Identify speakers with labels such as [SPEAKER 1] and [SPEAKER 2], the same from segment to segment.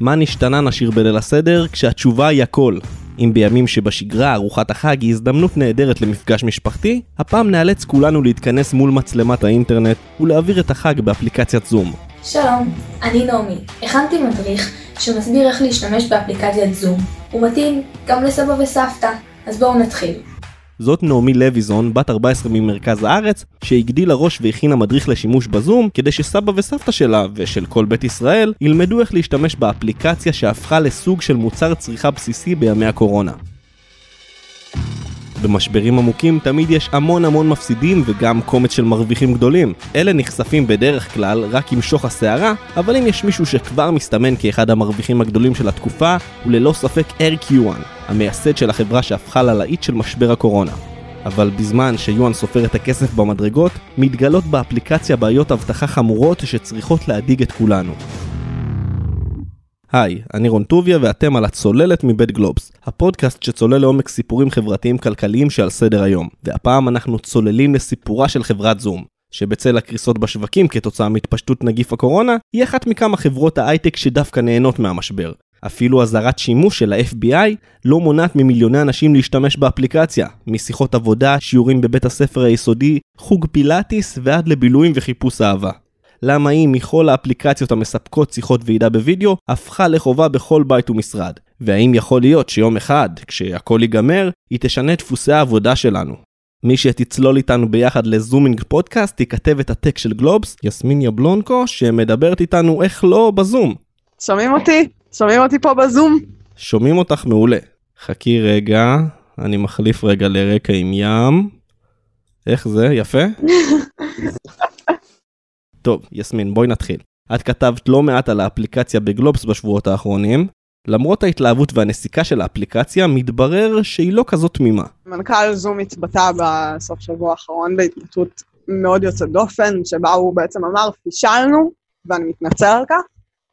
[SPEAKER 1] מה נשתנה נשאיר בליל הסדר כשהתשובה היא הכל. אם בימים שבשגרה ארוחת החג היא הזדמנות נהדרת למפגש משפחתי, הפעם נאלץ כולנו להתכנס מול מצלמת האינטרנט ולהעביר את החג באפליקציית זום.
[SPEAKER 2] שלום, אני נעמי. הכנתי מדריך שמסביר איך להשתמש באפליקציית זום. הוא מתאים גם לסבא וסבתא, אז בואו נתחיל.
[SPEAKER 1] זאת נעמי לויזון, בת 14 ממרכז הארץ, שהגדילה ראש והכינה מדריך לשימוש בזום, כדי שסבא וסבתא שלה, ושל כל בית ישראל, ילמדו איך להשתמש באפליקציה שהפכה לסוג של מוצר צריכה בסיסי בימי הקורונה. במשברים עמוקים תמיד יש המון המון מפסידים וגם קומץ של מרוויחים גדולים. אלה נחשפים בדרך כלל רק עם שוך הסערה, אבל אם יש מישהו שכבר מסתמן כאחד המרוויחים הגדולים של התקופה, הוא ללא ספק ארקיואן, המייסד של החברה שהפכה ללהיט של משבר הקורונה. אבל בזמן שיואן סופר את הכסף במדרגות, מתגלות באפליקציה בעיות אבטחה חמורות שצריכות להדאיג את כולנו. היי, אני רון טוביה ואתם על הצוללת מבית גלובס, הפודקאסט שצולל לעומק סיפורים חברתיים כלכליים שעל סדר היום. והפעם אנחנו צוללים לסיפורה של חברת זום, שבצל הקריסות בשווקים כתוצאה מהתפשטות נגיף הקורונה, היא אחת מכמה חברות ההייטק שדווקא נהנות מהמשבר. אפילו אזהרת שימוש של ה-FBI לא מונעת ממיליוני אנשים להשתמש באפליקציה, משיחות עבודה, שיעורים בבית הספר היסודי, חוג פילאטיס ועד לבילויים וחיפוש אהבה. למה היא מכל האפליקציות המספקות שיחות ועידה בווידאו, הפכה לחובה בכל בית ומשרד. והאם יכול להיות שיום אחד, כשהכל ייגמר, היא תשנה את דפוסי העבודה שלנו. מי שתצלול איתנו ביחד לזומינג פודקאסט היא כתבת הטק של גלובס, יסמין יבלונקו, שמדברת איתנו איך לא בזום.
[SPEAKER 3] שומעים אותי? שומעים אותי פה בזום?
[SPEAKER 1] שומעים אותך מעולה. חכי רגע, אני מחליף רגע לרקע עם ים. איך זה? יפה? טוב, יסמין, בואי נתחיל. את כתבת לא מעט על האפליקציה בגלובס בשבועות האחרונים. למרות ההתלהבות והנסיקה של האפליקציה, מתברר שהיא לא כזאת תמימה.
[SPEAKER 3] מנכ"ל זום התבטא בסוף שבוע האחרון בהתבטאות מאוד יוצאת דופן, שבה הוא בעצם אמר, פישלנו, ואני מתנצל על כך,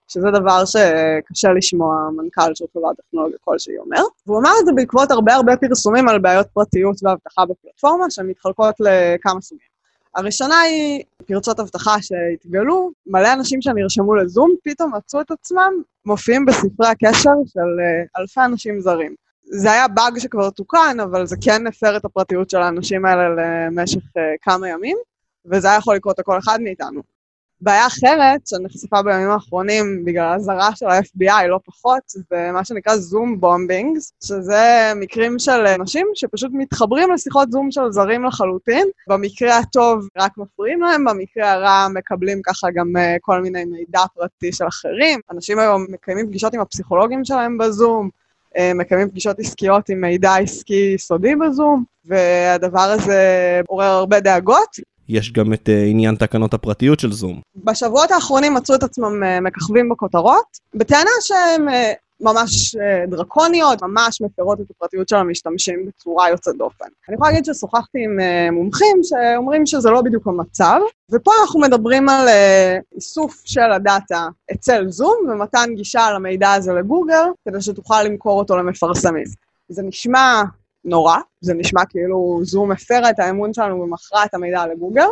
[SPEAKER 3] שזה דבר שקשה לשמוע מנכ"ל של חברת טכנולוגיה כלשהי אומר. והוא אמר את זה בעקבות הרבה הרבה פרסומים על בעיות פרטיות ואבטחה בפלטפורמה, שמתחלקות לכמה סוגים. הראשונה היא פרצות אבטחה שהתגלו, מלא אנשים שנרשמו לזום פתאום מצאו את עצמם מופיעים בספרי הקשר של אה, אלפי אנשים זרים. זה היה באג שכבר תוקן, אבל זה כן הפר את הפרטיות של האנשים האלה למשך uh, כמה ימים, וזה היה יכול לקרות לכל אחד מאיתנו. בעיה אחרת שנחשפה בימים האחרונים בגלל האזהרה של ה-FBI, לא פחות, זה מה שנקרא זום בומבינגס, שזה מקרים של אנשים שפשוט מתחברים לשיחות זום של זרים לחלוטין. במקרה הטוב רק מפריעים להם, במקרה הרע מקבלים ככה גם uh, כל מיני מידע פרטי של אחרים. אנשים היום מקיימים פגישות עם הפסיכולוגים שלהם בזום, uh, מקיימים פגישות עסקיות עם מידע עסקי סודי בזום, והדבר הזה עורר הרבה דאגות.
[SPEAKER 1] יש גם את uh, עניין תקנות הפרטיות של זום.
[SPEAKER 3] בשבועות האחרונים מצאו את עצמם uh, מככבים בכותרות, בטענה שהן uh, ממש דרקוניות, ממש מפרות את הפרטיות של המשתמשים בצורה יוצאת דופן. אני יכולה להגיד ששוחחתי עם מומחים שאומרים שזה לא בדיוק המצב, ופה אנחנו מדברים על איסוף של הדאטה אצל זום ומתן גישה למידע הזה לגוגל, כדי שתוכל למכור אותו למפרסמים. זה נשמע נורא, זה נשמע כאילו זום הפרה את האמון שלנו ומכרה את המידע לגוגל,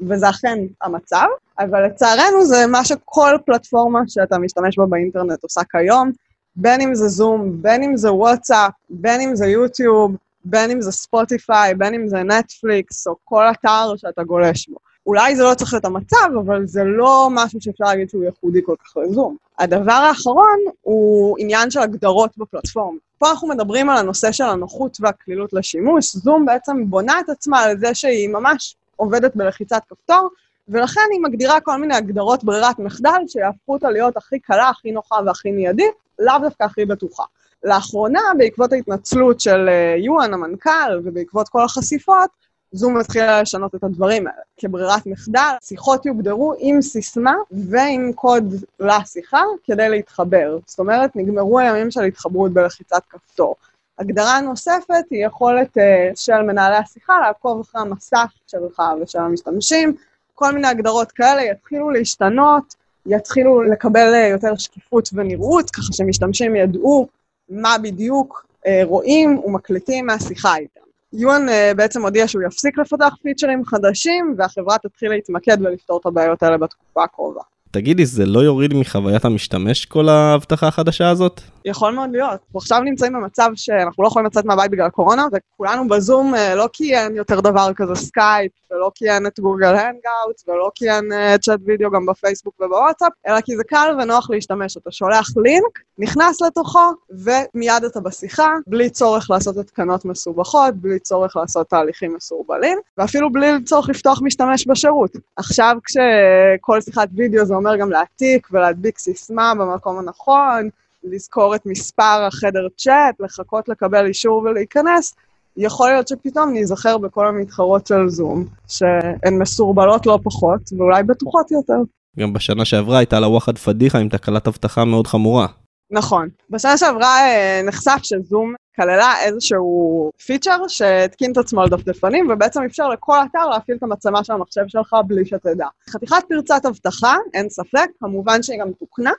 [SPEAKER 3] וזה אכן המצב, אבל לצערנו זה מה שכל פלטפורמה שאתה משתמש בה באינטרנט עושה כיום, בין אם זה זום, בין אם זה וואטסאפ, בין אם זה יוטיוב, בין אם זה ספוטיפיי, בין אם זה נטפליקס, או כל אתר שאתה גולש בו. אולי זה לא צריך להיות המצב, אבל זה לא משהו שאפשר להגיד שהוא ייחודי כל כך לזום. הדבר האחרון הוא עניין של הגדרות בפלטפורמה. פה אנחנו מדברים על הנושא של הנוחות והקלילות לשימוש. זום בעצם בונה את עצמה על זה שהיא ממש עובדת בלחיצת כפתור, ולכן היא מגדירה כל מיני הגדרות ברירת מחדל שיהפכו אותה להיות הכי קלה, הכי נוחה והכי מיידית, לאו דווקא הכי בטוחה. לאחרונה, בעקבות ההתנצלות של אה, יואן המנכ"ל ובעקבות כל החשיפות, זום מתחילה לשנות את הדברים. כברירת מחדל, שיחות יוגדרו עם סיסמה ועם קוד לשיחה כדי להתחבר. זאת אומרת, נגמרו הימים של התחברות בלחיצת כפתור. הגדרה נוספת היא יכולת uh, של מנהלי השיחה לעקוב אחרי המסך שלך ושל המשתמשים. כל מיני הגדרות כאלה יתחילו להשתנות, יתחילו לקבל uh, יותר שקיפות ונראות, ככה שמשתמשים ידעו מה בדיוק uh, רואים ומקליטים מהשיחה איתם. יואן uh, בעצם הודיע שהוא יפסיק לפתח פיצ'רים חדשים, והחברה תתחיל להתמקד ולפתור את הבעיות האלה בתקופה הקרובה.
[SPEAKER 1] תגידי, זה לא יוריד מחוויית המשתמש כל ההבטחה החדשה הזאת?
[SPEAKER 3] יכול מאוד להיות. אנחנו עכשיו נמצאים במצב שאנחנו לא יכולים לצאת מהבית בגלל קורונה, וכולנו בזום אה, לא כי אין יותר דבר כזה סקייפ, ולא כי אין את גוגל הנגאוט, ולא כי אין צ'אט וידאו גם בפייסבוק ובוואטסאפ, אלא כי זה קל ונוח להשתמש. אתה שולח לינק, נכנס לתוכו, ומיד אתה בשיחה, בלי צורך לעשות התקנות מסובכות, בלי צורך לעשות תהליכים מסורבלים, ואפילו בלי צורך לפתוח משתמש בשירות. עכשיו כשכל שיחת וידאו זה אומר גם להעתיק ולהדביק סיסמה במקום הנכון, לזכור את מספר החדר צ'אט, לחכות לקבל אישור ולהיכנס, יכול להיות שפתאום ניזכר בכל המתחרות של זום, שהן מסורבלות לא פחות, ואולי בטוחות יותר.
[SPEAKER 1] גם בשנה שעברה הייתה לה וואחד פדיחה עם תקלת אבטחה מאוד חמורה.
[SPEAKER 3] נכון. בשנה שעברה אה, נחשף שזום כללה איזשהו פיצ'ר שהתקין את עצמו על דפדפנים, ובעצם אפשר לכל אתר להפעיל את המצלמה של המחשב שלך בלי שתדע. חתיכת פרצת אבטחה, אין ספק, כמובן שהיא גם תוקנה,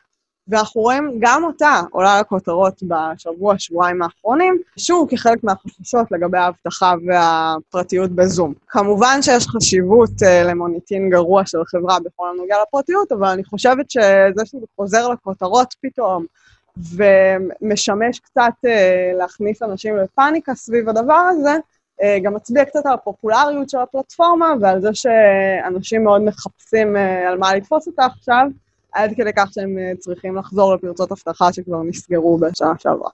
[SPEAKER 3] ואנחנו רואים גם אותה עולה לכותרות בשבוע, שבועיים האחרונים, שוב כחלק מהחששות לגבי האבטחה והפרטיות בזום. כמובן שיש חשיבות uh, למוניטין גרוע של חברה בכל הנוגע לפרטיות, אבל אני חושבת שזה שזה חוזר לכותרות פתאום, ומשמש קצת uh, להכניס אנשים לפאניקה סביב הדבר הזה, uh, גם מצביע קצת על הפופולריות של הפלטפורמה ועל זה שאנשים מאוד מחפשים uh, על מה לתפוס אותה עכשיו. עד כדי כך שהם אה, צריכים לחזור לפרצות אבטחה שכבר נסגרו בשנה שעברה.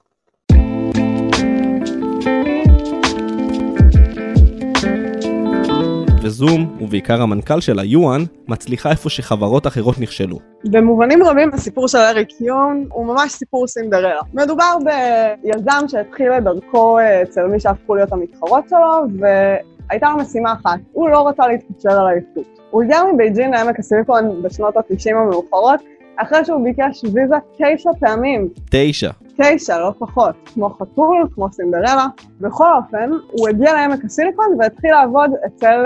[SPEAKER 1] וזום, ובעיקר המנכ"ל שלה, יואן, מצליחה איפה שחברות אחרות נכשלו.
[SPEAKER 3] במובנים רבים הסיפור של אריק יון הוא ממש סיפור סינדרלה. מדובר ביזם שהתחיל את דרכו אה, אצל מי שהפכו להיות המתחרות שלו, והייתה לו משימה אחת, הוא לא רצה להתקשר על האיכות. הוא הגיע מבייג'ין לעמק הסיליקון בשנות ה-90 המאוחרות, אחרי שהוא ביקש ויזה תשע פעמים.
[SPEAKER 1] תשע.
[SPEAKER 3] תשע, לא פחות. כמו חתול, כמו סינדרלה. בכל אופן, הוא הגיע לעמק הסיליקון והתחיל לעבוד אצל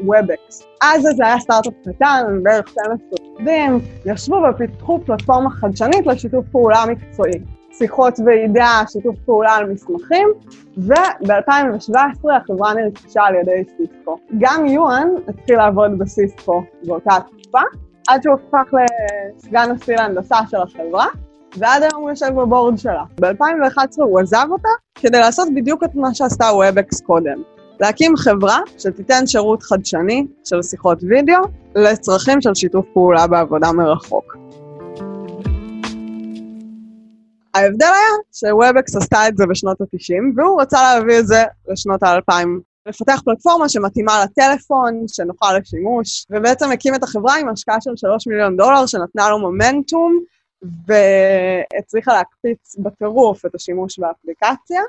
[SPEAKER 3] וובקס. אה, אז זה היה סטארט-אפ קטן, בערך 12 עובדים, ישבו ופיתחו פלטפורמה חדשנית לשיתוף פעולה מקצועי. שיחות ועידה, שיתוף פעולה על מסמכים, וב-2017 החברה נרכשה על ידי סיסקו. גם יואן התחיל לעבוד בסיסקו באותה תקופה, עד שהוא הפך לסגן נשיא להנדסה של החברה, ועד היום הוא יושב ב board שלה. ב-2011 הוא עזב אותה כדי לעשות בדיוק את מה שעשתה וובקס קודם. להקים חברה שתיתן שירות חדשני של שיחות וידאו לצרכים של שיתוף פעולה בעבודה מרחוק. ההבדל היה שוובקס עשתה את זה בשנות ה-90, והוא רצה להביא את זה לשנות ה-2000. לפתח פלטפורמה שמתאימה לטלפון, שנוחה לשימוש, ובעצם הקים את החברה עם השקעה של 3 מיליון דולר, שנתנה לו מומנטום, והצליחה להקפיץ בטירוף את השימוש באפליקציה.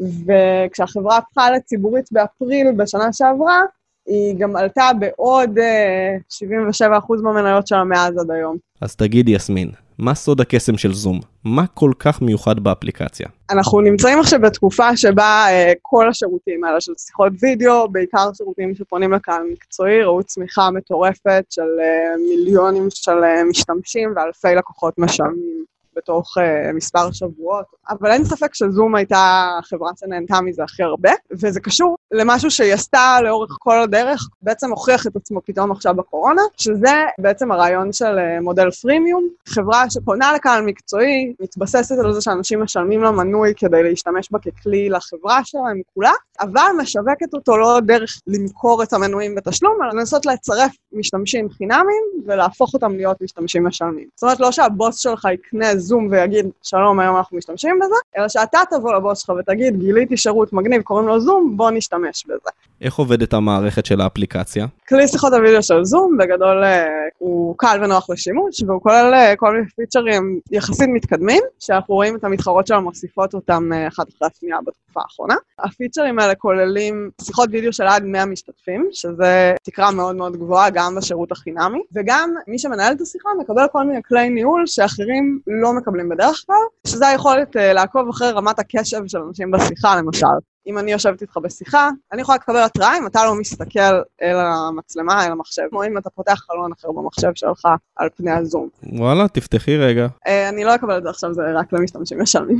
[SPEAKER 3] וכשהחברה הפכה לציבורית באפריל בשנה שעברה, היא גם עלתה בעוד 77% אה, במניות שלה מאז עד היום.
[SPEAKER 1] אז תגידי, יסמין, מה סוד הקסם של זום? מה כל כך מיוחד באפליקציה?
[SPEAKER 3] אנחנו נמצאים עכשיו בתקופה שבה uh, כל השירותים האלה של שיחות וידאו, בעיקר שירותים שפונים לקהל מקצועי, ראו צמיחה מטורפת של uh, מיליונים של uh, משתמשים ואלפי לקוחות משלמים. בתוך uh, מספר שבועות, אבל אין ספק שזום הייתה החברה שנהנתה מזה הכי הרבה, וזה קשור למשהו שהיא עשתה לאורך כל הדרך, בעצם הוכיח את עצמו פתאום עכשיו בקורונה, שזה בעצם הרעיון של uh, מודל פרימיום, חברה שפונה לקהל מקצועי, מתבססת על זה שאנשים משלמים לה מנוי כדי להשתמש בה ככלי לחברה שלהם כולה, אבל משווקת אותו לא דרך למכור את המנויים בתשלום, אלא לנסות לצרף משתמשים חינמים ולהפוך אותם להיות משתמשים משלמים. זאת אומרת, לא שהבוס שלך יקנה זום ויגיד, שלום, היום אנחנו משתמשים בזה, אלא שאתה תבוא לבוס שלך ותגיד, גיליתי שירות מגניב, קוראים לו זום, בוא נשתמש בזה.
[SPEAKER 1] איך עובדת המערכת של האפליקציה?
[SPEAKER 3] כלי שיחות הוידאו של זום, בגדול אה, הוא קל ונוח לשימוש, והוא כולל אה, כל מיני פיצ'רים יחסית מתקדמים, שאנחנו רואים את המתחרות שלנו מוסיפות אותם אה, אחת אחרי השנייה בתקופה האחרונה. הפיצ'רים האלה כוללים שיחות וידאו של עד 100 משתתפים, שזה תקרה מאוד מאוד גבוהה גם בשירות החינמי, וגם מי שמנהל את השיחה מקבל כל מיני כלי ניהול שאחרים לא מקבלים בדרך כלל, שזה היכולת לעקוב אחרי רמת הקשב של אנשים בשיחה, למשל. אם אני יושבת איתך בשיחה, אני יכולה לקבל התראה אם אתה לא מסתכל אל המצלמה, אל המחשב, או אם אתה פותח חלון אחר במחשב שלך על פני הזום.
[SPEAKER 1] וואלה, תפתחי רגע.
[SPEAKER 3] אה, אני לא אקבל את זה עכשיו, זה רק למשתמשים משלמים.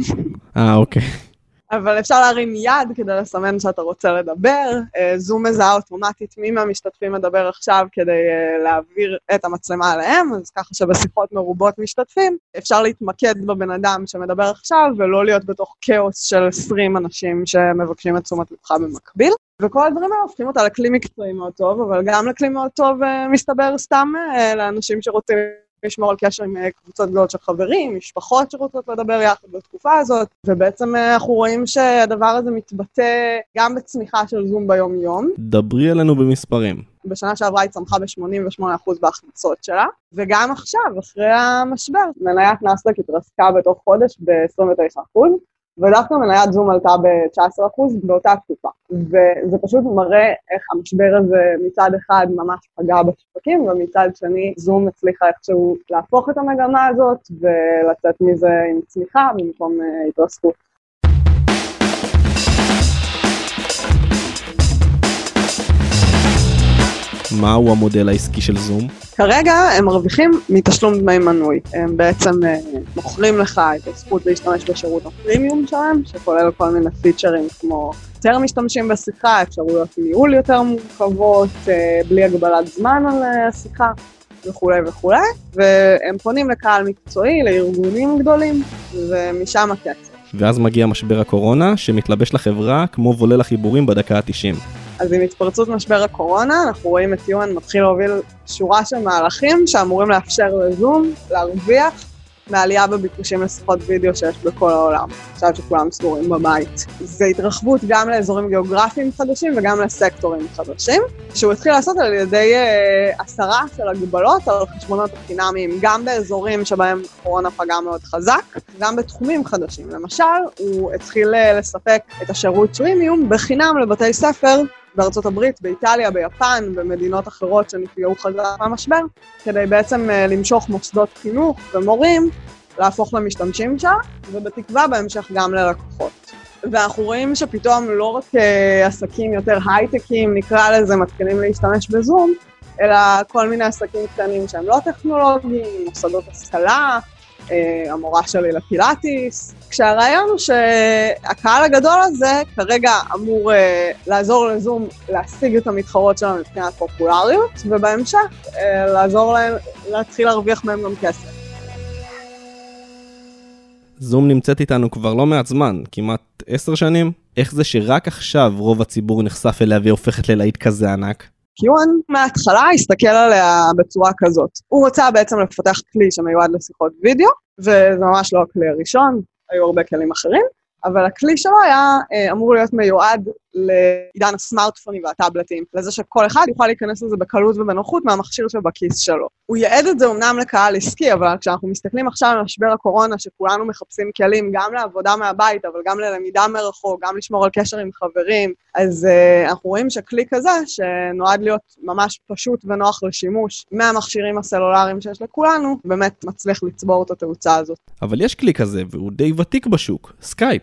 [SPEAKER 1] אה, אוקיי.
[SPEAKER 3] אבל אפשר להרים יד כדי לסמן שאתה רוצה לדבר. אה, זום מזהה אוטומטית מי מהמשתתפים מדבר עכשיו כדי אה, להעביר את המצלמה אליהם, אז ככה שבשיחות מרובות משתתפים, אפשר להתמקד בבן אדם שמדבר עכשיו ולא להיות בתוך כאוס של 20 אנשים שמבקשים את תשומת לבך במקביל. וכל הדברים האלה הופכים אותה לכלי מקצועי מאוד טוב, אבל גם לכלי מאוד טוב אה, מסתבר סתם לאנשים שרוצים לשמור על קשר עם אה, קבוצות גדולות של חברים, משפחות שרוצות לדבר יחד בתקופה הזאת, ובעצם אה, אנחנו רואים שהדבר הזה מתבטא גם בצמיחה של זום ביום-יום.
[SPEAKER 1] דברי עלינו במספרים.
[SPEAKER 3] בשנה שעברה היא צמחה ב-88% בהכנסות שלה, וגם עכשיו, אחרי המשבר, מניית נסדק התרסקה בתוך חודש ב-29%, ודווקא מניית זום עלתה ב-19% באותה תקופה. וזה פשוט מראה איך המשבר הזה מצד אחד ממש פגע בשווקים, ומצד שני זום הצליחה איכשהו להפוך את המגמה הזאת ולצאת מזה עם צמיחה במקום uh, התרסקות.
[SPEAKER 1] מהו המודל העסקי של זום?
[SPEAKER 3] כרגע הם מרוויחים מתשלום דמי מנוי. הם בעצם אה, מוכרים לך את הזכות להשתמש בשירות הפרימיום שלהם, שכולל כל מיני פיצ'רים כמו יותר משתמשים בשיחה, אפשרויות ניהול יותר מורכבות, אה, בלי הגבלת זמן על אה, השיחה. וכולי וכולי, והם פונים לקהל מקצועי, לארגונים גדולים, ומשם הכסף.
[SPEAKER 1] ואז מגיע משבר הקורונה, שמתלבש לחברה כמו וולל החיבורים בדקה ה-90.
[SPEAKER 3] אז עם התפרצות משבר הקורונה, אנחנו רואים את יואן מתחיל להוביל שורה של מהלכים שאמורים לאפשר לזום להרוויח מעלייה בביקושים לשיחות וידאו שיש בכל העולם, עכשיו שכולם סגורים בבית. זה התרחבות גם לאזורים גיאוגרפיים חדשים וגם לסקטורים חדשים, שהוא התחיל לעשות על ידי אה, הסרה של הגבלות על חשבונות החינמיים, גם באזורים שבהם קורונה פגעה מאוד חזק, גם בתחומים חדשים. למשל, הוא התחיל אה, לספק את השירות פרימיום בחינם לבתי ספר בארצות הברית, באיטליה, ביפן, במדינות אחרות שנפגעו חזק מהמשבר, כדי בעצם uh, למשוך מוסדות חינוך ומורים להפוך למשתמשים שם, ובתקווה בהמשך גם ללקוחות. ואנחנו רואים שפתאום לא רק uh, עסקים יותר הייטקים, נקרא לזה, מתחילים להשתמש בזום, אלא כל מיני עסקים קטנים שהם לא טכנולוגיים, מוסדות השכלה, המורה שלי לפילאטיס, כשהרעיון הוא שהקהל הגדול הזה כרגע אמור uh, לעזור לזום להשיג את המתחרות שלנו מבחינת פופולריות, ובהמשך uh, לעזור להם להתחיל להרוויח מהם גם כסף.
[SPEAKER 1] זום נמצאת איתנו כבר לא מעט זמן, כמעט עשר שנים. איך זה שרק עכשיו רוב הציבור נחשף אליה והיא הופכת ללהיט כזה ענק?
[SPEAKER 3] קיואן מההתחלה הסתכל עליה בצורה כזאת. הוא רצה בעצם לפתח כלי שמיועד לשיחות וידאו, וזה ממש לא הכלי הראשון, היו הרבה כלים אחרים, אבל הכלי שלו היה אה, אמור להיות מיועד לעידן הסמארטפונים והטאבלטים, לזה שכל אחד יוכל להיכנס לזה בקלות ובנוחות מהמכשיר שבכיס שלו. הוא ייעד את זה אמנם לקהל עסקי, אבל כשאנחנו מסתכלים עכשיו על משבר הקורונה, שכולנו מחפשים כלים גם לעבודה מהבית, אבל גם ללמידה מרחוק, גם לשמור על קשר עם חברים, אז uh, אנחנו רואים שכלי כזה, שנועד להיות ממש פשוט ונוח לשימוש מהמכשירים הסלולריים שיש לכולנו, באמת מצליח לצבור את התאוצה הזאת.
[SPEAKER 1] אבל יש כלי כזה, והוא די ותיק בשוק, סקייפ.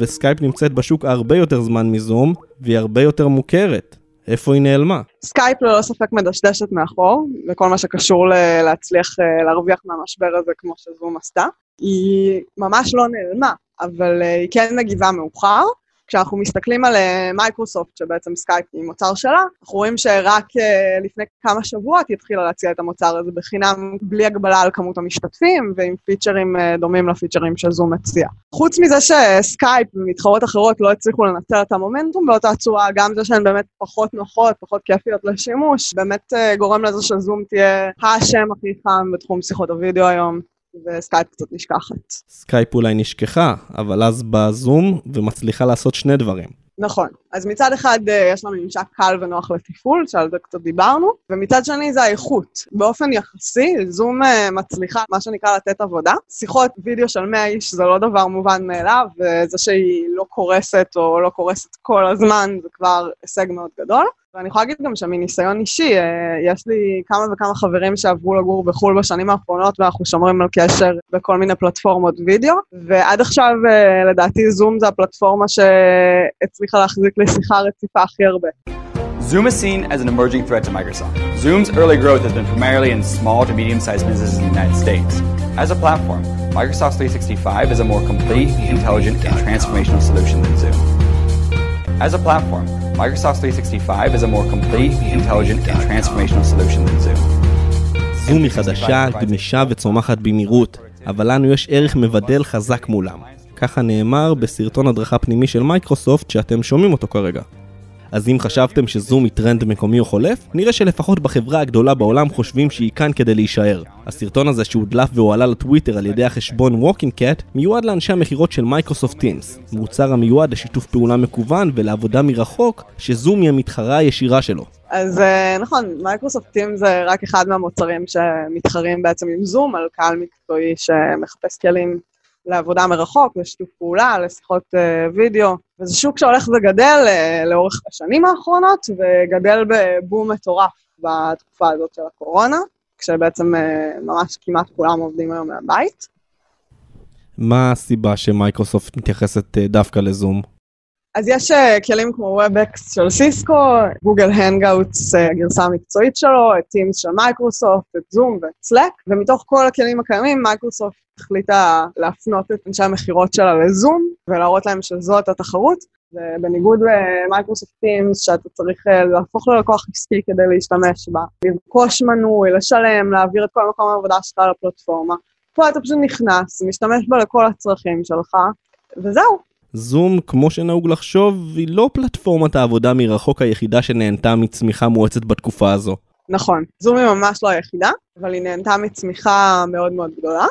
[SPEAKER 1] וסקייפ נמצאת בשוק הרבה יותר זמן מזום, והיא הרבה יותר מוכרת. איפה היא נעלמה?
[SPEAKER 3] סקייפ ללא ספק מדשדשת מאחור, וכל מה שקשור להצליח אה, להרוויח מהמשבר הזה כמו שזום עשתה. היא ממש לא נעלמה, אבל אה, היא כן מגיבה מאוחר. כשאנחנו מסתכלים על אה, מייקרוסופט, שבעצם סקייפ היא מוצר שלה, אנחנו רואים שרק אה, לפני כמה שבועות היא התחילה להציע את המוצר הזה בחינם, בלי הגבלה על כמות המשתתפים, ועם פיצ'רים אה, דומים לפיצ'רים שזום מציע. חוץ מזה שסקייפ ומתחרות אחרות לא הצליחו לנצל את המומנטום באותה צורה, גם זה שהן באמת פחות נוחות, פחות כיפיות לשימוש, באמת גורם לזה שזום תהיה השם הכי חם בתחום שיחות הוידאו היום. וסקייפ קצת נשכחת.
[SPEAKER 1] סקייפ אולי נשכחה, אבל אז בא זום ומצליחה לעשות שני דברים.
[SPEAKER 3] נכון. אז מצד אחד אה, יש לנו ממשק קל ונוח לתפעול, שעל זה קצת דיברנו, ומצד שני זה האיכות. באופן יחסי, זום אה, מצליחה, מה שנקרא, לתת עבודה. שיחות וידאו של 100 איש זה לא דבר מובן מאליו, וזה שהיא לא קורסת או לא קורסת כל הזמן זה כבר הישג מאוד גדול. ואני יכולה להגיד גם שמניסיון אישי, אה, יש לי כמה וכמה חברים שעברו לגור בחו"ל בשנים האחרונות, ואנחנו שומרים על קשר בכל מיני פלטפורמות וידאו, ועד עכשיו, לדעתי, זום זה הפלטפורמה שהצליחה להחזיק לשיחה רציפה הכי הרבה.
[SPEAKER 4] Zoom is seen as an emerging threat to Microsoft. Zoom's early growth has been primarily in small to medium sized businesses in the United States. As a platform, Microsoft 365 is a more complete, intelligent, and transformational solution than Zoom. As a platform, Microsoft 365 is a more complete, intelligent, and transformational solution than Zoom.
[SPEAKER 1] זום היא חדשה, גמישה וצומחת במהירות, אבל לנו יש ערך מבדל חזק מולם. ככה נאמר בסרטון הדרכה פנימי של מייקרוסופט שאתם שומעים אותו כרגע. אז אם חשבתם שזום היא טרנד מקומי או חולף, נראה שלפחות בחברה הגדולה בעולם חושבים שהיא כאן כדי להישאר. הסרטון הזה שהודלף והועלה לטוויטר על ידי החשבון WalkingCat, מיועד לאנשי המכירות של מייקרוסופט Teams, מוצר המיועד לשיתוף פעולה מקוון ולעבודה מרחוק, שזום היא המתחרה הישירה שלו.
[SPEAKER 3] אז אה, נכון, מייקרוסופט Teams זה רק אחד מהמוצרים שמתחרים בעצם עם זום על קהל מקצועי שמחפש כלים לעבודה מרחוק, לשיתוף פעולה, לשיחות אה, וידאו, וזה שוק שהולך וגדל אה, לאורך השנים האחרונות, וגדל בבום מטורף בתקופה הזאת של הקורונה, כשבעצם אה, ממש כמעט כולם עובדים היום מהבית.
[SPEAKER 1] מה הסיבה שמייקרוסופט מתייחסת דווקא לזום?
[SPEAKER 3] אז יש אה, כלים כמו WebEx של סיסקו, גוגל Hangouts, הגרסה המקצועית שלו, את Teams של מייקרוסופט, את זום ואת Slack, ומתוך כל הכלים הקיימים, מייקרוסופט החליטה להפנות את אנשי המכירות שלה לזום, ולהראות להם שזאת התחרות. ובניגוד למייקרוסופט Teams, שאתה צריך אה, להפוך ללקוח עסקי כדי להשתמש בה, לרכוש מנוי, לשלם, להעביר את כל מקום העבודה שלך לפלטפורמה. פה אתה פשוט נכנס, משתמש בה לכל הצרכים שלך, וזהו.
[SPEAKER 1] זום, כמו שנהוג לחשוב, היא לא פלטפורמת העבודה מרחוק היחידה שנהנתה מצמיחה מואצת בתקופה הזו.
[SPEAKER 3] נכון, זום היא ממש לא היחידה, אבל היא נהנתה מצמיחה מאוד מאוד גדולה.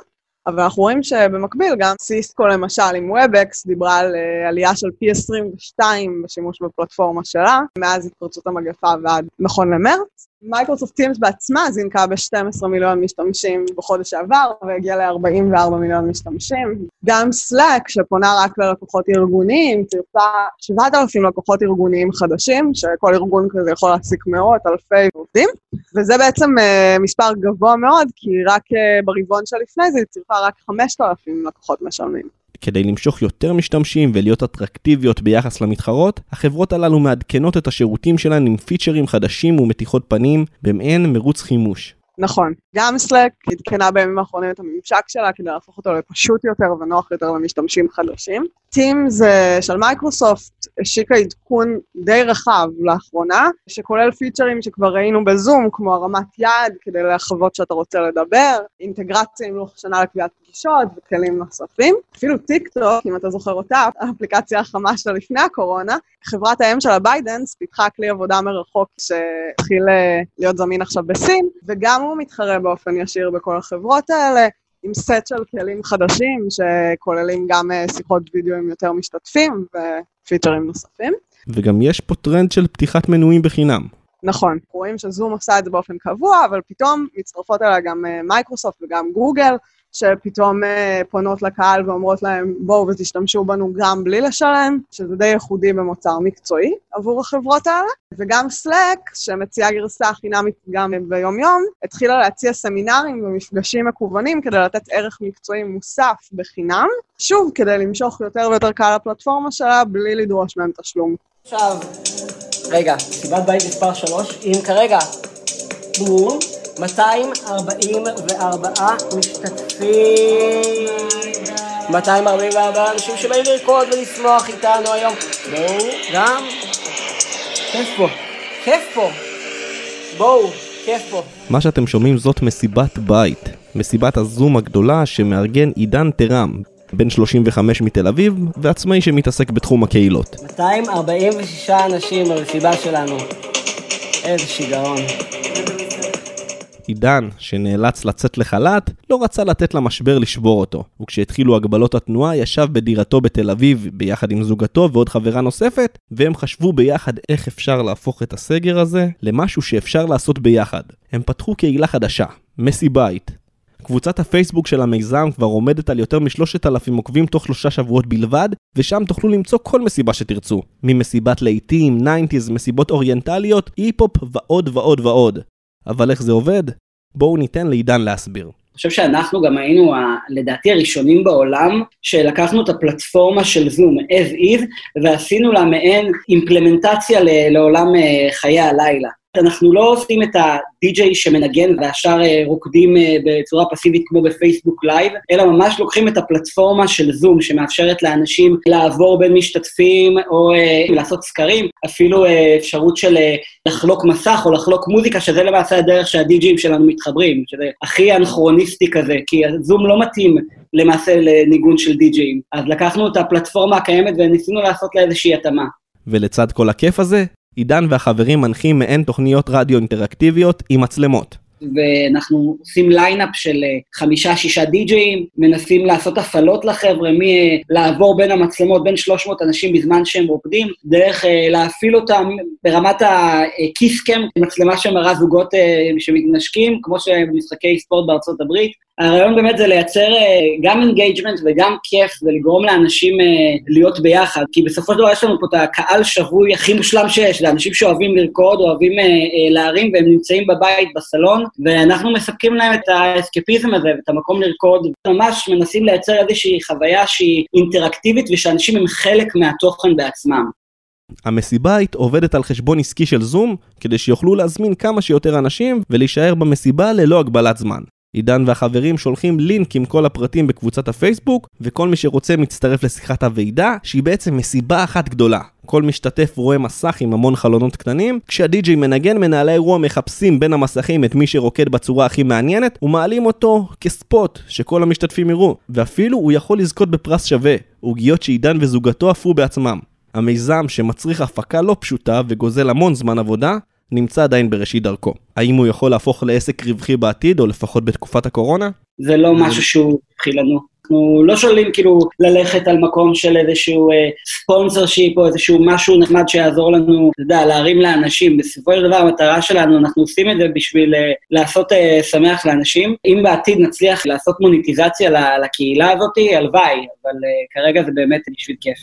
[SPEAKER 3] אבל אנחנו רואים שבמקביל גם סיסקו למשל עם WebEx דיברה על אה, עלייה של פי 22 בשימוש בפלטפורמה שלה, מאז התפרצות המגפה ועד נכון למרץ. מייקרוסופט Teams בעצמה זינקה ב-12 מיליון משתמשים בחודש שעבר והגיעה ל-44 מיליון משתמשים. גם Slack, שפונה רק ללקוחות ארגוניים, צירפה 7,000 לקוחות ארגוניים חדשים, שכל ארגון כזה יכול להעסיק מאות, אלפי עובדים, וזה בעצם uh, מספר גבוה מאוד, כי רק uh, ברבעון שלפני זה היא צירפה רק 5,000 לקוחות משלמים.
[SPEAKER 1] כדי למשוך יותר משתמשים ולהיות אטרקטיביות ביחס למתחרות, החברות הללו מעדכנות את השירותים שלהן עם פיצ'רים חדשים ומתיחות פנים במעין מרוץ חימוש.
[SPEAKER 3] נכון. גם Slack עדכנה בימים האחרונים את הממשק שלה כדי להפוך אותו לפשוט יותר ונוח יותר למשתמשים חדשים. Teams של מייקרוסופט השיקה עדכון די רחב לאחרונה, שכולל פיצ'רים שכבר ראינו בזום, כמו הרמת יד כדי לחוות שאתה רוצה לדבר, אינטגרציה עם לוח שנה לקביעת פגישות וכלים נוספים. אפילו טיק טוק, אם אתה זוכר אותה, האפליקציה החמה של לפני הקורונה, חברת האם שלה ByteDance פיתחה כלי עבודה מרחוק שהתחיל להיות זמין עכשיו בסין, וגם הוא מתחרה באופן ישיר בכל החברות האלה. עם סט של כלים חדשים שכוללים גם אה, שיחות וידאו עם יותר משתתפים ופיצ'רים נוספים.
[SPEAKER 1] וגם יש פה טרנד של פתיחת מנויים בחינם.
[SPEAKER 3] נכון, רואים שזום עושה את זה באופן קבוע, אבל פתאום מצטרפות אליה גם אה, מייקרוסופט וגם גוגל, שפתאום אה, פונות לקהל ואומרות להם, בואו ותשתמשו בנו גם בלי לשלם, שזה די ייחודי במוצר מקצועי עבור החברות האלה. וגם Slack, שמציעה גרסה חינמית גם ביום-יום, התחילה להציע סמינרים ומפגשים מקוונים כדי לתת ערך מקצועי מוסף בחינם, שוב, כדי למשוך יותר ויותר קהל לפלטפורמה שלה, בלי לדרוש מהם תשלום.
[SPEAKER 5] עכשיו, רגע, סיבת בית מספר 3, אם כרגע, בום, 244 משתתפים. 244 אנשים שבאים לרקוד ולשמוח איתנו היום. בואו, גם. כיף פה. כיף פה. בואו, כיף פה.
[SPEAKER 1] מה שאתם שומעים זאת מסיבת בית. מסיבת הזום הגדולה שמארגן עידן תרם, בן 35 מתל אביב, ועצמאי שמתעסק בתחום הקהילות.
[SPEAKER 5] 246 אנשים במסיבה שלנו. איזה שיגעון.
[SPEAKER 1] עידן, שנאלץ לצאת לחל"ת, לא רצה לתת למשבר לשבור אותו, וכשהתחילו הגבלות התנועה ישב בדירתו בתל אביב ביחד עם זוגתו ועוד חברה נוספת, והם חשבו ביחד איך אפשר להפוך את הסגר הזה למשהו שאפשר לעשות ביחד. הם פתחו קהילה חדשה, מסי בית. קבוצת הפייסבוק של המיזם כבר עומדת על יותר משלושת אלפים עוקבים תוך שלושה שבועות בלבד, ושם תוכלו למצוא כל מסיבה שתרצו. ממסיבת להיטים, 90's, מסיבות אוריינטליות, אי-פופ ועוד ועוד ועוד. אבל איך זה עובד? בואו ניתן לעידן להסביר.
[SPEAKER 5] חושב שאנחנו גם היינו, ה, לדעתי, הראשונים בעולם, שלקחנו את הפלטפורמה של זום as is, ועשינו לה מעין אימפלמנטציה לעולם אה, חיי הלילה. אנחנו לא עושים את ה-DJ שמנגן והשאר אה, רוקדים אה, בצורה פסיבית כמו ב Facebook Live, אלא ממש לוקחים את הפלטפורמה של זום שמאפשרת לאנשים לעבור בין משתתפים או אה, לעשות סקרים, אפילו אפשרות של לחלוק מסך או לחלוק מוזיקה, שזה למעשה הדרך שהדי-ג'ים שלנו מתחברים, שזה הכי אנכרוניסטי כזה, כי זום לא מתאים למעשה לניגון של די-ג'ים. אז לקחנו את הפלטפורמה הקיימת וניסינו לעשות לה איזושהי התאמה.
[SPEAKER 1] ולצד כל הכיף הזה, עידן והחברים מנחים מעין תוכניות רדיו אינטראקטיביות עם מצלמות.
[SPEAKER 5] ואנחנו עושים lineup של אה, חמישה-שישה די-ג'אים, מנסים לעשות הפעלות לחבר'ה, מלעבור בין המצלמות, בין 300 אנשים בזמן שהם רוקדים, דרך אה, להפעיל אותם ברמת ה kiss cam, מצלמה שמראה זוגות אה, שמתנשקים, כמו שבמשחקי ספורט בארצות הברית, הרעיון באמת זה לייצר אה, גם engagement וגם כיף ולגרום לאנשים אה, להיות ביחד, כי בסופו של דבר יש לנו פה את הקהל שבוי הכי מושלם שיש, זה אנשים שאוהבים לרקוד, אוהבים אה, להרים והם נמצאים בבית, בסלון, ואנחנו מספקים להם את האסקפיזם הזה ואת המקום לרקוד, ממש מנסים לייצר איזושהי חוויה שהיא אינטראקטיבית ושאנשים הם חלק מהתוכן בעצמם.
[SPEAKER 1] המסיבית עובדת על חשבון עסקי של זום, כדי שיוכלו להזמין כמה שיותר אנשים ולהישאר במסיבה ללא הגבלת זמן. עידן והחברים שולחים לינק עם כל הפרטים בקבוצת הפייסבוק, וכל מי שרוצה מצטרף לשיחת הוועידה, שהיא בעצם מסיבה אחת גדולה. כל משתתף רואה מסך עם המון חלונות קטנים, כשהדי-ג'יי מנגן, מנהלי אירוע מחפשים בין המסכים את מי שרוקד בצורה הכי מעניינת, ומעלים אותו כספוט שכל המשתתפים יראו, ואפילו הוא יכול לזכות בפרס שווה, עוגיות שעידן וזוגתו אפו בעצמם. המיזם שמצריך הפקה לא פשוטה וגוזל המון זמן עבודה, נמצא עדיין בראשית דרכו. האם הוא יכול להפוך לעסק רווחי בעתיד, או לפחות בתקופת הקורונה?
[SPEAKER 5] זה לא משהו שהוא התחיל לנו. אנחנו לא שואלים כאילו ללכת על מקום של איזשהו אה, ספונסר שיפ או איזשהו משהו נחמד שיעזור לנו, אתה יודע, להרים לאנשים. בסופו של דבר המטרה שלנו, אנחנו עושים את זה בשביל אה, לעשות אה, שמח לאנשים. אם בעתיד נצליח לעשות מוניטיזציה לקהילה הזאת, הלוואי, אבל אה, כרגע זה באמת בשביל כיף.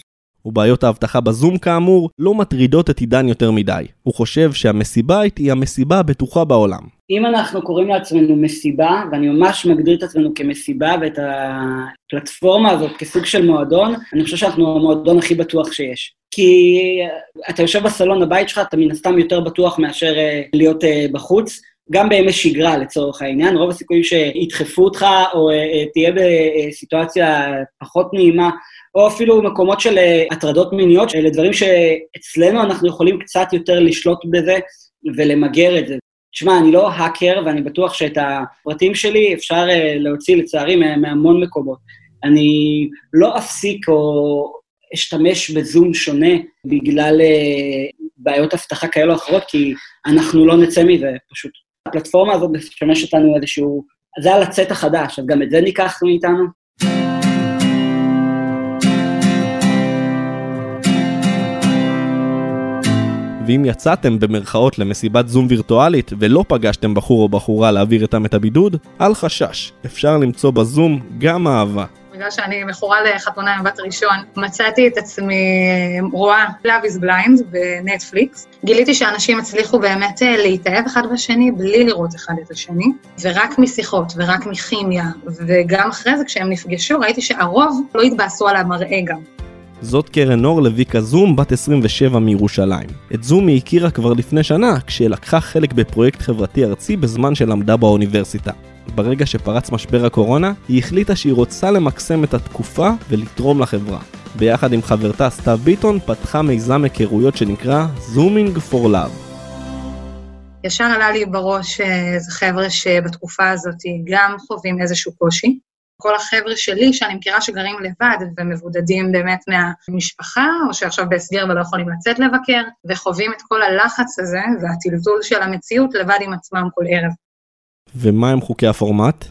[SPEAKER 1] ובעיות האבטחה בזום כאמור לא מטרידות את עידן יותר מדי. הוא חושב שהמסיבה היא המסיבה הבטוחה בעולם.
[SPEAKER 5] אם אנחנו קוראים לעצמנו מסיבה, ואני ממש מגדיר את עצמנו כמסיבה ואת הפלטפורמה הזאת כסוג של מועדון, אני חושב שאנחנו המועדון הכי בטוח שיש. כי אתה יושב בסלון הבית שלך, אתה מן הסתם יותר בטוח מאשר אה, להיות אה, בחוץ. גם בימי שגרה לצורך העניין, רוב הסיכויים שידחפו אותך או אה, תהיה בסיטואציה פחות נעימה או אפילו מקומות של אה, הטרדות מיניות, אלה דברים שאצלנו אנחנו יכולים קצת יותר לשלוט בזה ולמגר את זה. תשמע, אני לא האקר, ואני בטוח שאת הפרטים שלי אפשר אה, להוציא, לצערי, מהמון מקומות. אני לא אפסיק או אשתמש בזום שונה בגלל אה, בעיות אבטחה כאלו או אחרות, כי אנחנו לא נצא מזה, פשוט. הפלטפורמה הזאת משמש אותנו איזשהו... זה על הצאת החדש, אז גם את זה ניקח מאיתנו.
[SPEAKER 1] ואם יצאתם במרכאות למסיבת זום וירטואלית ולא פגשתם בחור או בחורה להעביר איתם את הבידוד, אל חשש, אפשר למצוא בזום גם אהבה.
[SPEAKER 6] בגלל שאני מכורה לחתונה עם בת ראשון, מצאתי את עצמי אה, רואה Love is Blind בנטפליקס. גיליתי שאנשים הצליחו באמת אה, להתאהב אחד בשני בלי לראות אחד את השני, ורק משיחות ורק מכימיה, וגם אחרי זה כשהם נפגשו ראיתי שהרוב לא התבאסו על המראה גם.
[SPEAKER 1] זאת קרן אור לויקה זום, בת 27 מירושלים. את זום היא הכירה כבר לפני שנה, כשלקחה חלק בפרויקט חברתי ארצי בזמן שלמדה באוניברסיטה. ברגע שפרץ משבר הקורונה, היא החליטה שהיא רוצה למקסם את התקופה ולתרום לחברה. ביחד עם חברתה סתיו ביטון, פתחה מיזם היכרויות שנקרא זומינג פור לאב.
[SPEAKER 6] ישר עלה לי בראש איזה חבר'ה שבתקופה הזאת גם חווים איזשהו קושי, כל החבר'ה שלי, שאני מכירה שגרים לבד ומבודדים באמת מהמשפחה, או שעכשיו בהסגר ולא יכולים לצאת לבקר, וחווים את כל הלחץ הזה והטלטול של המציאות לבד עם עצמם כל ערב.
[SPEAKER 1] ומה הם חוקי הפורמט?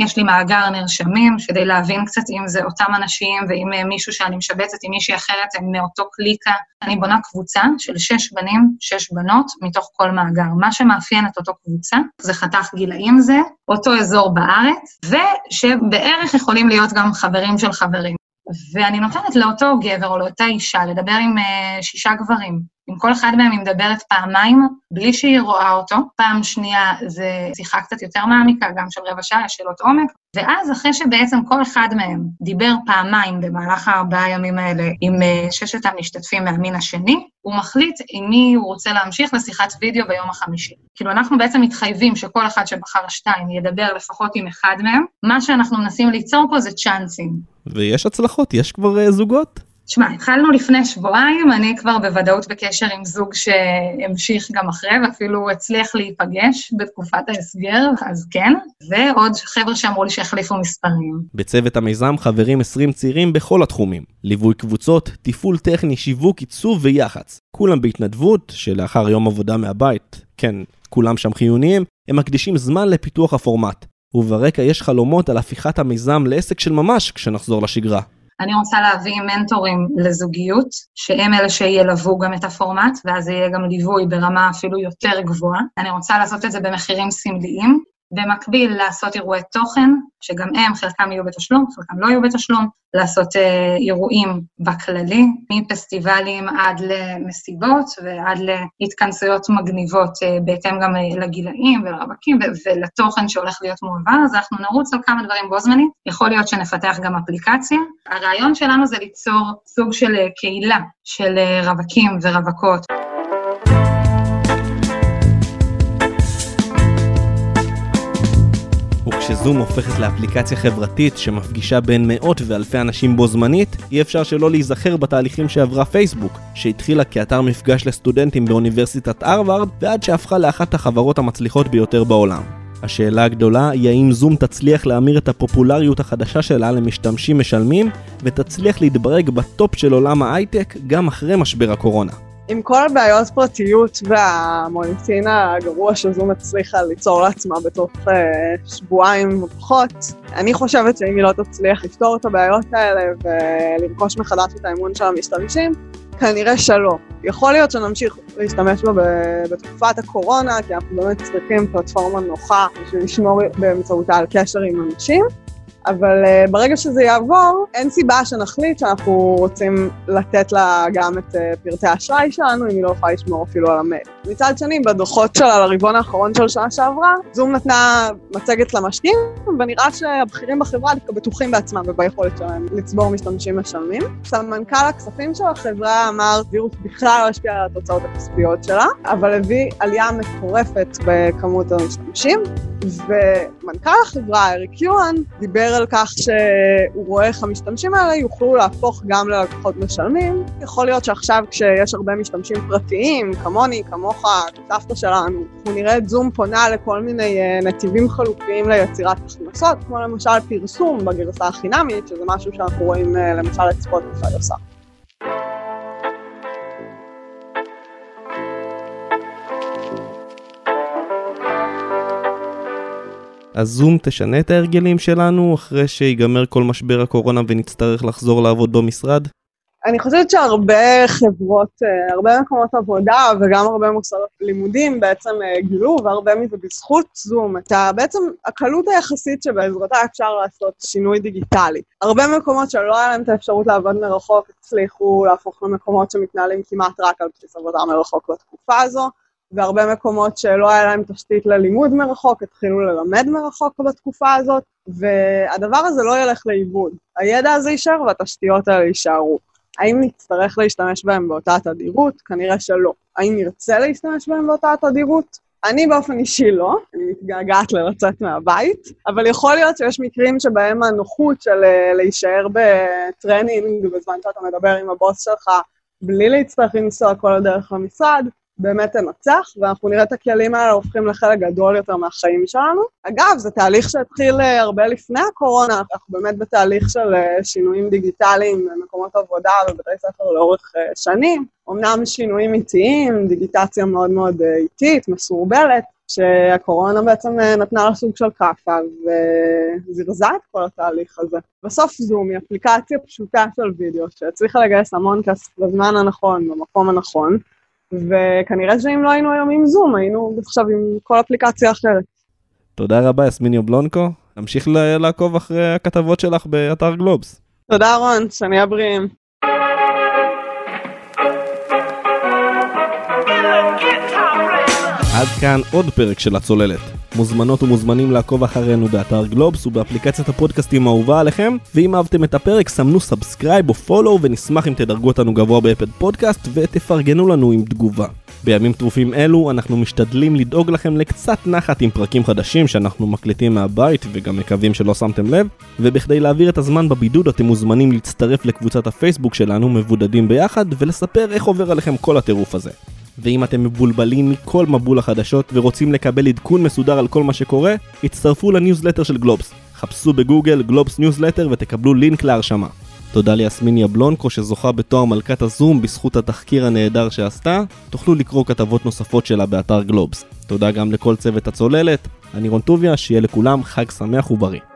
[SPEAKER 6] יש לי מאגר נרשמים, כדי להבין קצת אם זה אותם אנשים ואם אה, מישהו שאני משבצת עם מישהי אחרת הם מאותו קליקה. אני בונה קבוצה של שש בנים, שש בנות, מתוך כל מאגר. מה שמאפיין את אותו קבוצה זה חתך גילאים זה, אותו אזור בארץ, ושבערך יכולים להיות גם חברים של חברים. ואני נותנת לאותו גבר או לאותה אישה לדבר עם uh, שישה גברים. עם כל אחד מהם היא מדברת פעמיים, בלי שהיא רואה אותו. פעם שנייה זה שיחה קצת יותר מעמיקה, גם של רבע שעה, שאלות עומק, ואז אחרי שבעצם כל אחד מהם דיבר פעמיים במהלך הארבעה ימים האלה עם אה, ששת המשתתפים מהמין השני, הוא מחליט עם מי הוא רוצה להמשיך לשיחת וידאו ביום החמישי. כאילו, אנחנו בעצם מתחייבים שכל אחד שבחר שתיים ידבר לפחות עם אחד מהם. מה שאנחנו מנסים ליצור פה זה צ'אנסים.
[SPEAKER 1] ויש הצלחות, יש כבר uh, זוגות?
[SPEAKER 6] תשמע, התחלנו לפני שבועיים, אני כבר בוודאות בקשר עם זוג שהמשיך גם אחרי, ואפילו הצליח להיפגש בתקופת ההסגר, אז כן, ועוד חבר'ה שאמרו לי שהחליפו מספרים.
[SPEAKER 1] בצוות המיזם חברים 20 צעירים בכל התחומים, ליווי קבוצות, תפעול טכני, שיווק, עיצוב ויח"צ. כולם בהתנדבות, שלאחר יום עבודה מהבית, כן, כולם שם חיוניים, הם מקדישים זמן לפיתוח הפורמט. וברקע יש חלומות על הפיכת המיזם לעסק של ממש כשנחזור לשגרה.
[SPEAKER 6] אני רוצה להביא מנטורים לזוגיות, שהם אלה שילוו גם את הפורמט, ואז יהיה גם ליווי ברמה אפילו יותר גבוהה. אני רוצה לעשות את זה במחירים סמליים, במקביל לעשות אירועי תוכן, שגם הם, חלקם יהיו בתשלום, חלקם לא יהיו בתשלום, לעשות אה, אירועים בכללי, מפסטיבלים עד למסיבות ועד להתכנסויות מגניבות, אה, בהתאם גם אה, לגילאים ולרווקים ולתוכן שהולך להיות מועבר, אז אנחנו נרוץ על כמה דברים בו זמנית. יכול להיות שנפתח גם אפליקציה. הרעיון שלנו זה ליצור סוג של קהילה של רווקים ורווקות.
[SPEAKER 1] וכשזום הופכת לאפליקציה חברתית שמפגישה בין מאות ואלפי אנשים בו זמנית, אי אפשר שלא להיזכר בתהליכים שעברה פייסבוק, שהתחילה כאתר מפגש לסטודנטים באוניברסיטת הרווארד, ועד שהפכה לאחת החברות המצליחות ביותר בעולם. השאלה הגדולה היא האם זום תצליח להמיר את הפופולריות החדשה שלה למשתמשים משלמים, ותצליח להתברג בטופ של עולם ההייטק גם אחרי משבר הקורונה.
[SPEAKER 3] עם כל הבעיות פרטיות והמוניטין הגרוע שזום הצליחה ליצור לעצמה בתוך uh, שבועיים ופחות, אני חושבת שאם היא לא תצליח לפתור את הבעיות האלה ולרכוש מחדש את האמון של המשתמשים, כנראה שלא. יכול להיות שנמשיך להשתמש בה בתקופת הקורונה, כי אנחנו באמת צריכים פלטפורמה נוחה בשביל לשמור באמצעותה על קשר עם אנשים, אבל uh, ברגע שזה יעבור, אין סיבה שנחליט שאנחנו רוצים לתת לה גם את uh, פרטי האשראי שלנו, אם היא לא יכולה לשמור אפילו על המייל. מצד שני, בדוחות שלה לרבעון האחרון של שנה שעברה, זום נתנה מצגת למשקיעים, ונראה שהבכירים בחברה דווקא בטוחים בעצמם וביכולת שלהם לצבור משתמשים משלמים. סמנכ"ל הכספים של החברה אמר, וירוס בכלל לא השפיע על התוצאות הכספיות שלה, אבל הביא עלייה מטורפת בכמות המשתמשים, ומנכ"ל החברה, אריק יואן, דיבר על כך שהוא רואה איך המשתמשים האלה יוכלו להפוך גם ללקוחות משלמים. יכול להיות שעכשיו כשיש הרבה משתמשים פרטיים, כמוני, כמוך, סבתא שלנו, אנחנו נראה את זום פונה לכל מיני uh, נתיבים חלופיים ליצירת הכנסות, כמו למשל פרסום בגרסה החינמית, שזה משהו שאנחנו רואים uh, למשל את ספוטיפיי עושה.
[SPEAKER 1] אז זום תשנה את ההרגלים שלנו אחרי שיגמר כל משבר הקורונה ונצטרך לחזור לעבוד במשרד?
[SPEAKER 3] אני חושבת שהרבה חברות, אה, הרבה מקומות עבודה וגם הרבה מוסדות לימודים בעצם אה, גילו, והרבה מזה בזכות זום, את בעצם הקלות היחסית שבעזרתה אפשר לעשות שינוי דיגיטלי. הרבה מקומות שלא היה להם את האפשרות לעבוד מרחוק, הצליחו להפוך למקומות שמתנהלים כמעט רק על בסיס עבודה מרחוק בתקופה הזו. והרבה מקומות שלא היה להם תשתית ללימוד מרחוק, התחילו ללמד מרחוק בתקופה הזאת, והדבר הזה לא ילך לאיבוד. הידע הזה יישאר והתשתיות האלה יישארו. האם נצטרך להשתמש בהם באותה תדירות? כנראה שלא. האם נרצה להשתמש בהם באותה תדירות? אני באופן אישי לא, אני מתגעגעת ללצאת מהבית, אבל יכול להיות שיש מקרים שבהם הנוחות של אה, להישאר בטרנינג בזמן שאתה מדבר עם הבוס שלך, בלי להצטרך לנסוע כל הדרך למשרד, באמת תנצח, ואנחנו נראה את הכלים האלה הופכים לחלק גדול יותר מהחיים שלנו. אגב, זה תהליך שהתחיל אה, הרבה לפני הקורונה, אנחנו באמת בתהליך של אה, שינויים דיגיטליים במקומות עבודה ובתי ספר לאורך אה, שנים. אמנם שינויים איטיים, דיגיטציה מאוד מאוד איטית, מסורבלת, שהקורונה בעצם נתנה לה סוג של כאפה וזירזה את כל התהליך הזה. בסוף זום היא אפליקציה פשוטה של וידאו שהצליחה לגייס המון כסף בזמן הנכון, במקום הנכון, וכנראה שאם לא היינו היום עם זום, היינו עכשיו עם כל אפליקציה אחרת.
[SPEAKER 1] תודה רבה, יסמין יבלונקו. נמשיך לעקוב אחרי הכתבות שלך באתר גלובס.
[SPEAKER 3] תודה רון, שנהיה בריאים.
[SPEAKER 1] עד כאן עוד פרק של הצוללת. מוזמנות ומוזמנים לעקוב אחרינו באתר גלובס ובאפליקציית הפודקאסטים האהובה עליכם, ואם אהבתם את הפרק סמנו subscribe או follow ונשמח אם תדרגו אותנו גבוה ב Apple Podcast ותפרגנו לנו עם תגובה. בימים טרופים אלו אנחנו משתדלים לדאוג לכם לקצת נחת עם פרקים חדשים שאנחנו מקליטים מהבית וגם מקווים שלא שמתם לב, ובכדי להעביר את הזמן בבידוד אתם מוזמנים להצטרף לקבוצת הפייסבוק שלנו מבודדים ביחד ולספר איך עובר עליכם כל הטירוף הזה. ואם אתם מבולבלים מכל מבול החדשות ורוצים לקבל עדכון מסודר על כל מה שקורה, הצטרפו לניוזלטר של גלובס. חפשו בגוגל גלובס ניוזלטר ותקבלו לינק להרשמה. תודה ליסמין יבלונקו שזוכה בתואר מלכת הזום בזכות התחקיר הנהדר שעשתה. תוכלו לקרוא כתבות נוספות שלה באתר גלובס. תודה גם לכל צוות הצוללת. אני רון טוביה, שיהיה לכולם חג שמח ובריא.